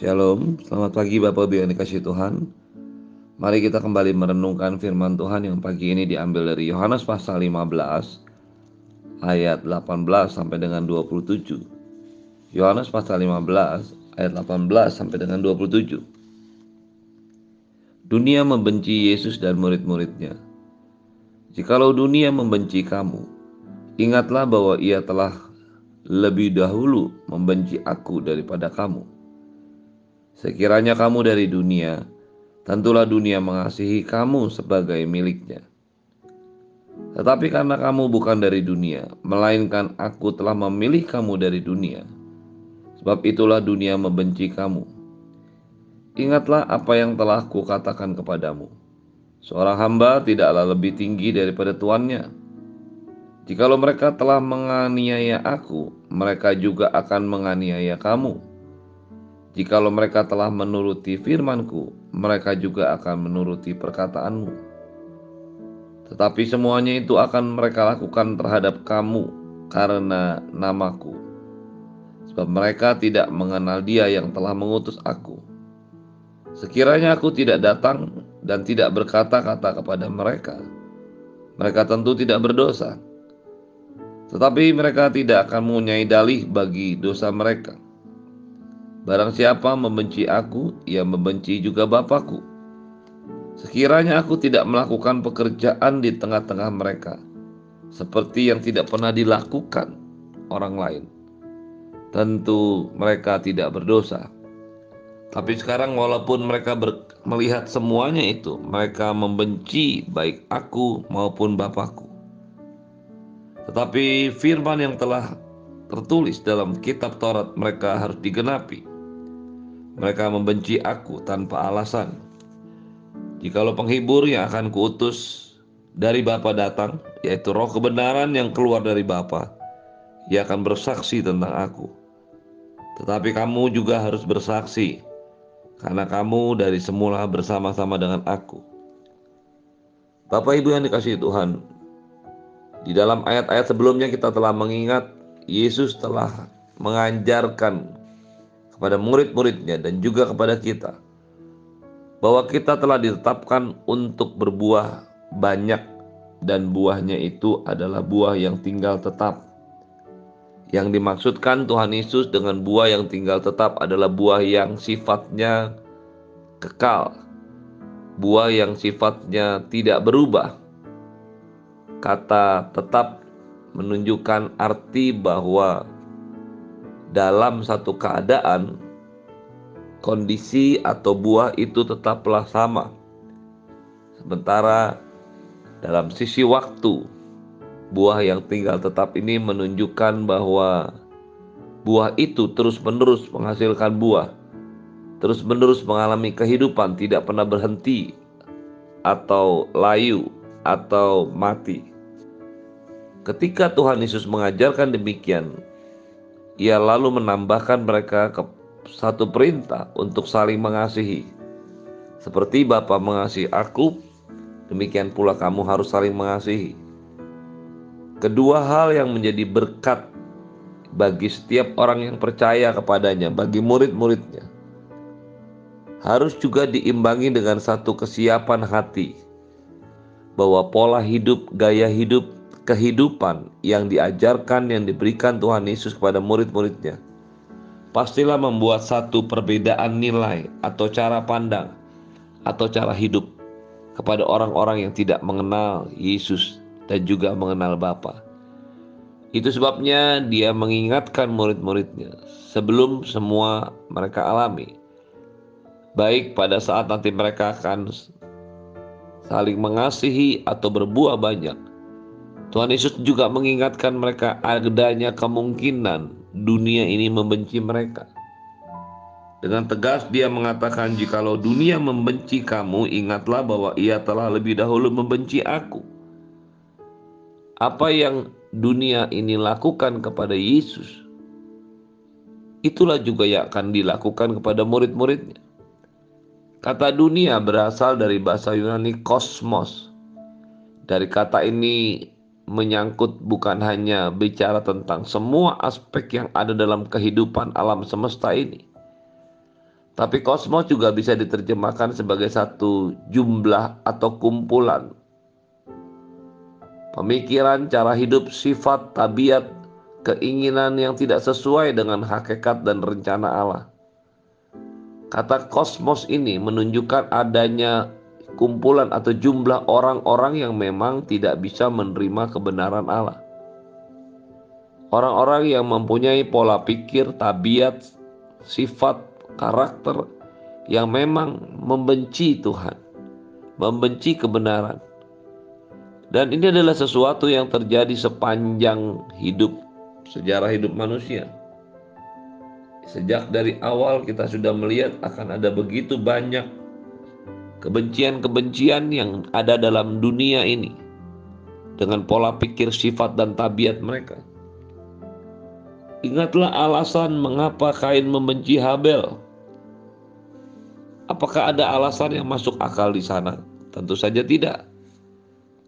Shalom, selamat pagi Bapak Ibu yang dikasih Tuhan. Mari kita kembali merenungkan firman Tuhan yang pagi ini diambil dari Yohanes pasal 15 Ayat 18 sampai dengan 27 Yohanes pasal 15 ayat 18 sampai dengan 27 Dunia membenci Yesus dan murid-muridnya. Jikalau dunia membenci kamu Ingatlah bahwa ia telah lebih dahulu membenci aku daripada kamu Sekiranya kamu dari dunia, tentulah dunia mengasihi kamu sebagai miliknya. Tetapi karena kamu bukan dari dunia, melainkan aku telah memilih kamu dari dunia. Sebab itulah dunia membenci kamu. Ingatlah apa yang telah kukatakan kepadamu. Seorang hamba tidaklah lebih tinggi daripada tuannya. Jikalau mereka telah menganiaya aku, mereka juga akan menganiaya kamu. Jikalau mereka telah menuruti firmanku, mereka juga akan menuruti perkataanmu. Tetapi semuanya itu akan mereka lakukan terhadap kamu karena namaku. Sebab mereka tidak mengenal dia yang telah mengutus aku. Sekiranya aku tidak datang dan tidak berkata-kata kepada mereka, mereka tentu tidak berdosa. Tetapi mereka tidak akan mempunyai dalih bagi dosa mereka Barang siapa membenci aku, ia membenci juga Bapakku. Sekiranya aku tidak melakukan pekerjaan di tengah-tengah mereka, seperti yang tidak pernah dilakukan orang lain, tentu mereka tidak berdosa. Tapi sekarang walaupun mereka ber, melihat semuanya itu, mereka membenci baik aku maupun Bapakku. Tetapi firman yang telah tertulis dalam kitab Taurat mereka harus digenapi mereka membenci aku tanpa alasan. Jikalau penghibur yang akan kuutus dari Bapa datang, yaitu roh kebenaran yang keluar dari Bapa, ia akan bersaksi tentang aku. Tetapi kamu juga harus bersaksi, karena kamu dari semula bersama-sama dengan aku. Bapak Ibu yang dikasih Tuhan, di dalam ayat-ayat sebelumnya kita telah mengingat Yesus telah mengajarkan kepada murid-muridnya dan juga kepada kita bahwa kita telah ditetapkan untuk berbuah banyak dan buahnya itu adalah buah yang tinggal tetap. Yang dimaksudkan Tuhan Yesus dengan buah yang tinggal tetap adalah buah yang sifatnya kekal. Buah yang sifatnya tidak berubah. Kata tetap menunjukkan arti bahwa dalam satu keadaan kondisi atau buah itu tetaplah sama. Sementara dalam sisi waktu buah yang tinggal tetap ini menunjukkan bahwa buah itu terus-menerus menghasilkan buah. Terus-menerus mengalami kehidupan, tidak pernah berhenti atau layu atau mati. Ketika Tuhan Yesus mengajarkan demikian, ia lalu menambahkan mereka ke satu perintah untuk saling mengasihi. Seperti Bapa mengasihi aku, demikian pula kamu harus saling mengasihi. Kedua hal yang menjadi berkat bagi setiap orang yang percaya kepadanya, bagi murid-muridnya, harus juga diimbangi dengan satu kesiapan hati bahwa pola hidup, gaya hidup kehidupan yang diajarkan yang diberikan Tuhan Yesus kepada murid-muridnya pastilah membuat satu perbedaan nilai atau cara pandang atau cara hidup kepada orang-orang yang tidak mengenal Yesus dan juga mengenal Bapa. Itu sebabnya dia mengingatkan murid-muridnya sebelum semua mereka alami. Baik pada saat nanti mereka akan saling mengasihi atau berbuah banyak Tuhan Yesus juga mengingatkan mereka adanya kemungkinan dunia ini membenci mereka. Dengan tegas dia mengatakan jikalau dunia membenci kamu ingatlah bahwa ia telah lebih dahulu membenci aku. Apa yang dunia ini lakukan kepada Yesus itulah juga yang akan dilakukan kepada murid-muridnya. Kata dunia berasal dari bahasa Yunani kosmos. Dari kata ini menyangkut bukan hanya bicara tentang semua aspek yang ada dalam kehidupan alam semesta ini, Tapi kosmos juga bisa diterjemahkan sebagai satu jumlah atau kumpulan. Pemikiran, cara hidup, sifat, tabiat, keinginan yang tidak sesuai dengan hakikat dan rencana Allah. Kata kosmos ini menunjukkan adanya kumpulan atau jumlah orang-orang yang memang tidak bisa menerima kebenaran Allah. Orang-orang yang mempunyai pola pikir, tabiat, sifat, karakter yang memang membenci Tuhan, membenci kebenaran. Dan ini adalah sesuatu yang terjadi sepanjang hidup, sejarah hidup manusia. Sejak dari awal kita sudah melihat akan ada begitu banyak kebencian-kebencian yang ada dalam dunia ini dengan pola pikir, sifat, dan tabiat mereka. Ingatlah alasan mengapa Kain membenci Habel. Apakah ada alasan yang masuk akal di sana? Tentu saja tidak.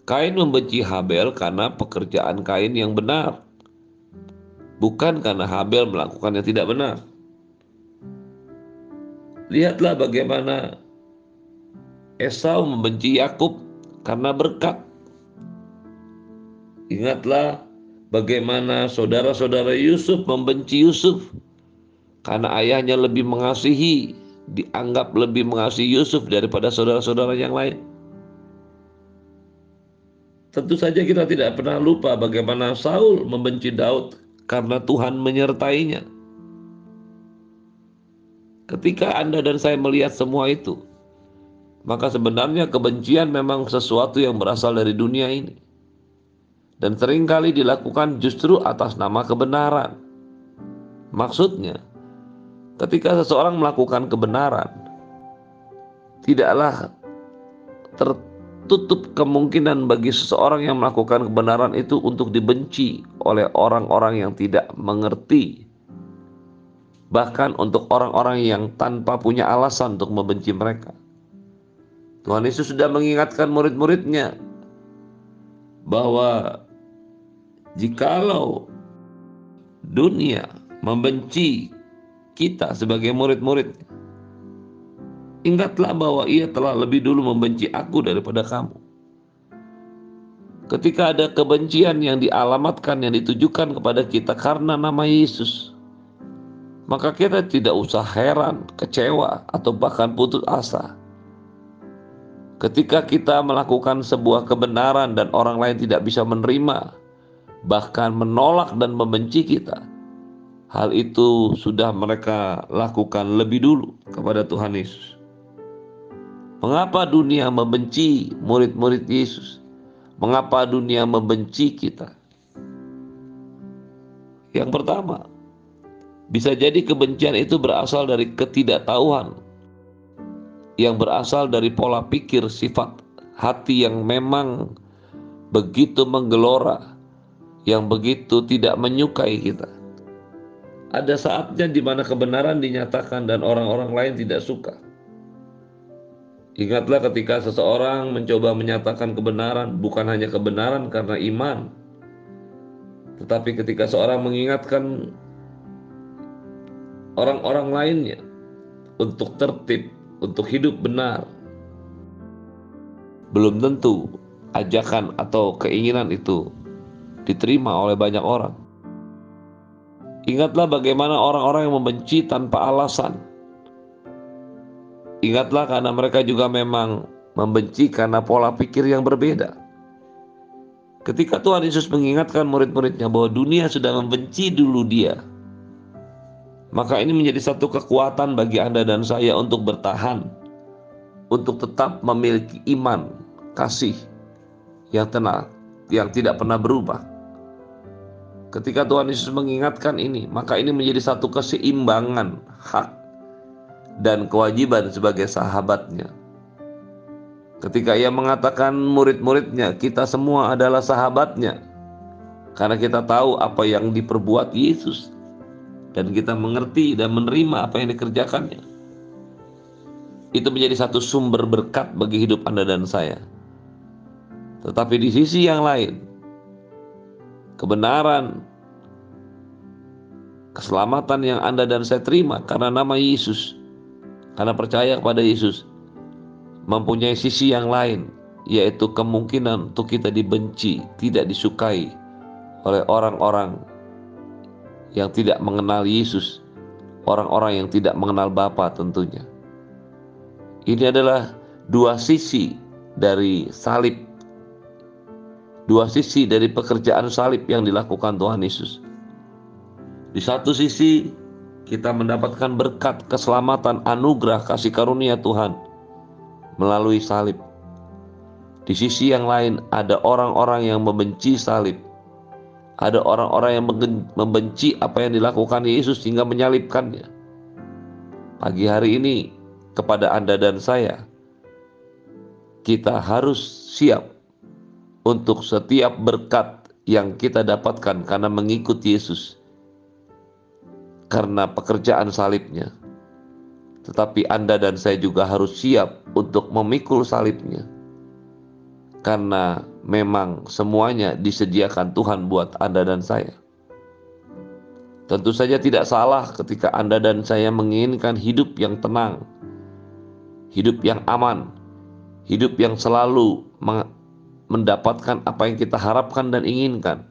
Kain membenci Habel karena pekerjaan Kain yang benar, bukan karena Habel melakukan yang tidak benar. Lihatlah bagaimana Esau membenci Yakub karena berkat. Ingatlah bagaimana saudara-saudara Yusuf membenci Yusuf karena ayahnya lebih mengasihi, dianggap lebih mengasihi Yusuf daripada saudara-saudara yang lain. Tentu saja kita tidak pernah lupa bagaimana Saul membenci Daud karena Tuhan menyertainya. Ketika Anda dan saya melihat semua itu, maka sebenarnya kebencian memang sesuatu yang berasal dari dunia ini. Dan sering kali dilakukan justru atas nama kebenaran. Maksudnya, ketika seseorang melakukan kebenaran, tidaklah tertutup kemungkinan bagi seseorang yang melakukan kebenaran itu untuk dibenci oleh orang-orang yang tidak mengerti bahkan untuk orang-orang yang tanpa punya alasan untuk membenci mereka. Tuhan Yesus sudah mengingatkan murid-muridnya bahwa jikalau dunia membenci kita sebagai murid-murid, ingatlah bahwa ia telah lebih dulu membenci aku daripada kamu. Ketika ada kebencian yang dialamatkan, yang ditujukan kepada kita karena nama Yesus, maka kita tidak usah heran, kecewa, atau bahkan putus asa. Ketika kita melakukan sebuah kebenaran dan orang lain tidak bisa menerima, bahkan menolak dan membenci kita, hal itu sudah mereka lakukan lebih dulu kepada Tuhan Yesus. Mengapa dunia membenci murid-murid Yesus? Mengapa dunia membenci kita? Yang pertama, bisa jadi kebencian itu berasal dari ketidaktahuan yang berasal dari pola pikir sifat hati yang memang begitu menggelora, yang begitu tidak menyukai kita. Ada saatnya di mana kebenaran dinyatakan dan orang-orang lain tidak suka. Ingatlah ketika seseorang mencoba menyatakan kebenaran, bukan hanya kebenaran karena iman, tetapi ketika seorang mengingatkan orang-orang lainnya untuk tertib, untuk hidup benar. Belum tentu ajakan atau keinginan itu diterima oleh banyak orang. Ingatlah bagaimana orang-orang yang membenci tanpa alasan. Ingatlah karena mereka juga memang membenci karena pola pikir yang berbeda. Ketika Tuhan Yesus mengingatkan murid-muridnya bahwa dunia sudah membenci dulu dia, maka ini menjadi satu kekuatan bagi Anda dan saya untuk bertahan, untuk tetap memiliki iman, kasih yang tenang, yang tidak pernah berubah. Ketika Tuhan Yesus mengingatkan ini, maka ini menjadi satu keseimbangan hak dan kewajiban sebagai sahabatnya. Ketika ia mengatakan murid-muridnya, kita semua adalah sahabatnya. Karena kita tahu apa yang diperbuat Yesus dan kita mengerti dan menerima apa yang dikerjakannya. Itu menjadi satu sumber berkat bagi hidup Anda dan saya. Tetapi di sisi yang lain, kebenaran, keselamatan yang Anda dan saya terima karena nama Yesus karena percaya kepada Yesus mempunyai sisi yang lain yaitu kemungkinan untuk kita dibenci, tidak disukai oleh orang-orang yang tidak mengenal Yesus, orang-orang yang tidak mengenal Bapa tentunya. Ini adalah dua sisi dari salib. Dua sisi dari pekerjaan salib yang dilakukan Tuhan Yesus. Di satu sisi kita mendapatkan berkat keselamatan anugerah kasih karunia Tuhan melalui salib. Di sisi yang lain ada orang-orang yang membenci salib. Ada orang-orang yang membenci apa yang dilakukan Yesus sehingga menyalibkannya. Pagi hari ini kepada Anda dan saya kita harus siap untuk setiap berkat yang kita dapatkan karena mengikut Yesus. Karena pekerjaan salibnya. Tetapi Anda dan saya juga harus siap untuk memikul salibnya. Karena memang semuanya disediakan Tuhan buat Anda dan saya. Tentu saja tidak salah ketika Anda dan saya menginginkan hidup yang tenang, hidup yang aman, hidup yang selalu mendapatkan apa yang kita harapkan dan inginkan.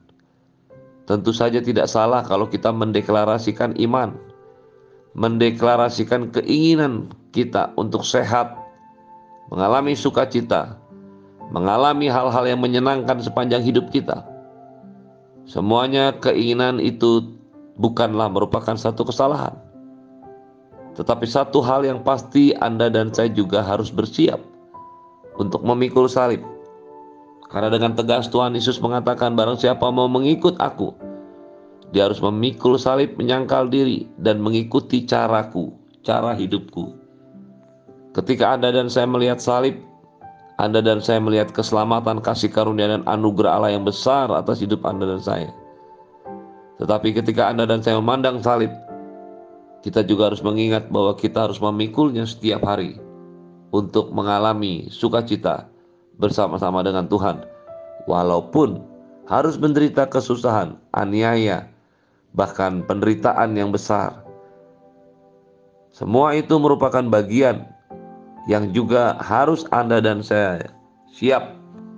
Tentu saja tidak salah kalau kita mendeklarasikan iman, mendeklarasikan keinginan kita untuk sehat, mengalami sukacita, mengalami hal-hal yang menyenangkan sepanjang hidup kita. Semuanya keinginan itu bukanlah merupakan satu kesalahan. Tetapi satu hal yang pasti Anda dan saya juga harus bersiap untuk memikul salib. Karena dengan tegas Tuhan Yesus mengatakan barang siapa mau mengikut aku, dia harus memikul salib menyangkal diri dan mengikuti caraku, cara hidupku. Ketika Anda dan saya melihat salib, anda dan saya melihat keselamatan, kasih karunia dan anugerah Allah yang besar atas hidup Anda dan saya. Tetapi ketika Anda dan saya memandang salib, kita juga harus mengingat bahwa kita harus memikulnya setiap hari untuk mengalami sukacita bersama-sama dengan Tuhan. Walaupun harus menderita kesusahan, aniaya, bahkan penderitaan yang besar. Semua itu merupakan bagian yang juga harus Anda dan saya siap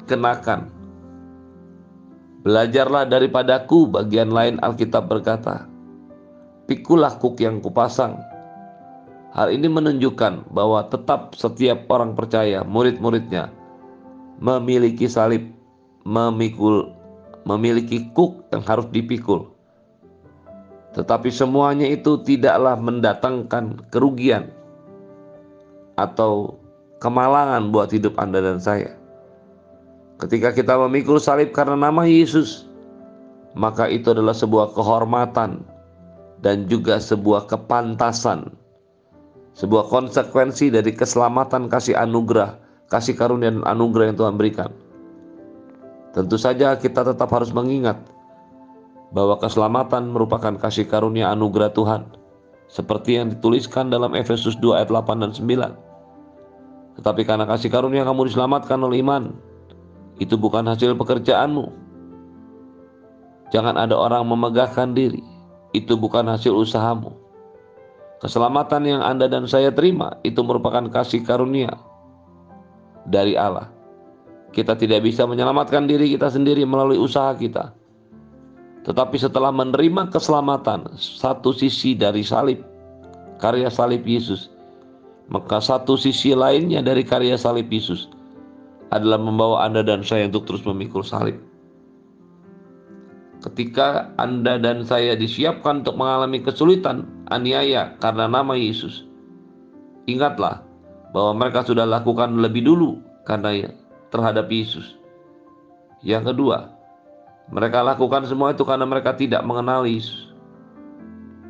kenakan. Belajarlah daripadaku, bagian lain Alkitab berkata. Pikulah kuk yang kupasang. Hal ini menunjukkan bahwa tetap setiap orang percaya, murid-muridnya, memiliki salib, memikul, memiliki kuk yang harus dipikul. Tetapi semuanya itu tidaklah mendatangkan kerugian, atau kemalangan buat hidup Anda dan saya. Ketika kita memikul salib karena nama Yesus, maka itu adalah sebuah kehormatan dan juga sebuah kepantasan, sebuah konsekuensi dari keselamatan kasih anugerah, kasih karunia dan anugerah yang Tuhan berikan. Tentu saja kita tetap harus mengingat bahwa keselamatan merupakan kasih karunia anugerah Tuhan seperti yang dituliskan dalam Efesus 2 ayat 8 dan 9. Tetapi karena kasih karunia kamu diselamatkan oleh iman, itu bukan hasil pekerjaanmu. Jangan ada orang memegahkan diri, itu bukan hasil usahamu. Keselamatan yang Anda dan saya terima itu merupakan kasih karunia dari Allah. Kita tidak bisa menyelamatkan diri kita sendiri melalui usaha kita tetapi setelah menerima keselamatan, satu sisi dari salib, karya salib Yesus, maka satu sisi lainnya dari karya salib Yesus adalah membawa Anda dan saya untuk terus memikul salib. Ketika Anda dan saya disiapkan untuk mengalami kesulitan, aniaya karena nama Yesus, ingatlah bahwa mereka sudah lakukan lebih dulu karena terhadap Yesus. Yang kedua, mereka lakukan semua itu karena mereka tidak mengenal Yesus.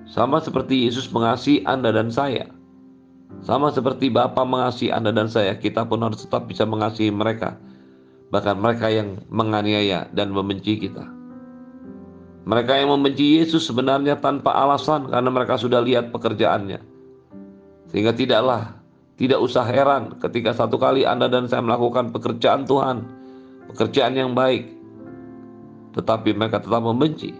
Sama seperti Yesus mengasihi Anda dan saya. Sama seperti Bapa mengasihi Anda dan saya, kita pun harus tetap bisa mengasihi mereka. Bahkan mereka yang menganiaya dan membenci kita. Mereka yang membenci Yesus sebenarnya tanpa alasan karena mereka sudah lihat pekerjaannya. Sehingga tidaklah, tidak usah heran ketika satu kali Anda dan saya melakukan pekerjaan Tuhan, pekerjaan yang baik, tetapi mereka tetap membenci.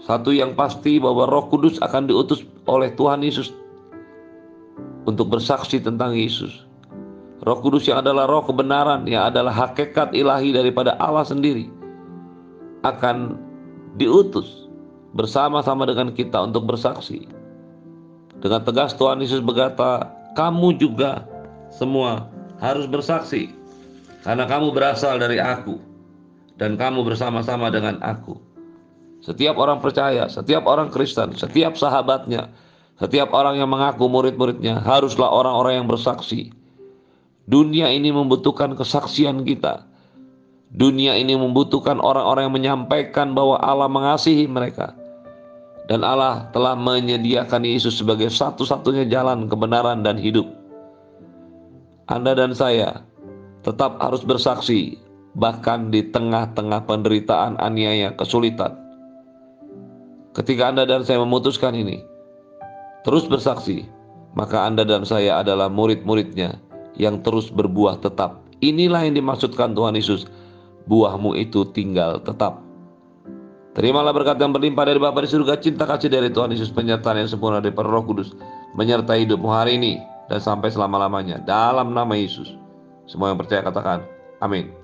Satu yang pasti bahwa Roh Kudus akan diutus oleh Tuhan Yesus untuk bersaksi tentang Yesus. Roh Kudus yang adalah roh kebenaran, yang adalah hakikat ilahi daripada Allah sendiri, akan diutus bersama-sama dengan kita untuk bersaksi. Dengan tegas Tuhan Yesus berkata, "Kamu juga semua harus bersaksi, karena kamu berasal dari Aku, dan kamu bersama-sama dengan Aku." Setiap orang percaya, setiap orang Kristen, setiap sahabatnya, setiap orang yang mengaku murid-muridnya haruslah orang-orang yang bersaksi. Dunia ini membutuhkan kesaksian kita. Dunia ini membutuhkan orang-orang yang menyampaikan bahwa Allah mengasihi mereka. Dan Allah telah menyediakan Yesus sebagai satu-satunya jalan kebenaran dan hidup. Anda dan saya tetap harus bersaksi bahkan di tengah-tengah penderitaan, aniaya, kesulitan. Ketika Anda dan saya memutuskan ini, terus bersaksi, maka Anda dan saya adalah murid-muridnya yang terus berbuah tetap. Inilah yang dimaksudkan Tuhan Yesus, buahmu itu tinggal tetap. Terimalah berkat yang berlimpah dari Bapa di surga, cinta kasih dari Tuhan Yesus, penyertaan yang sempurna dari Roh Kudus, menyertai hidupmu hari ini dan sampai selama-lamanya. Dalam nama Yesus. Semua yang percaya katakan, amin.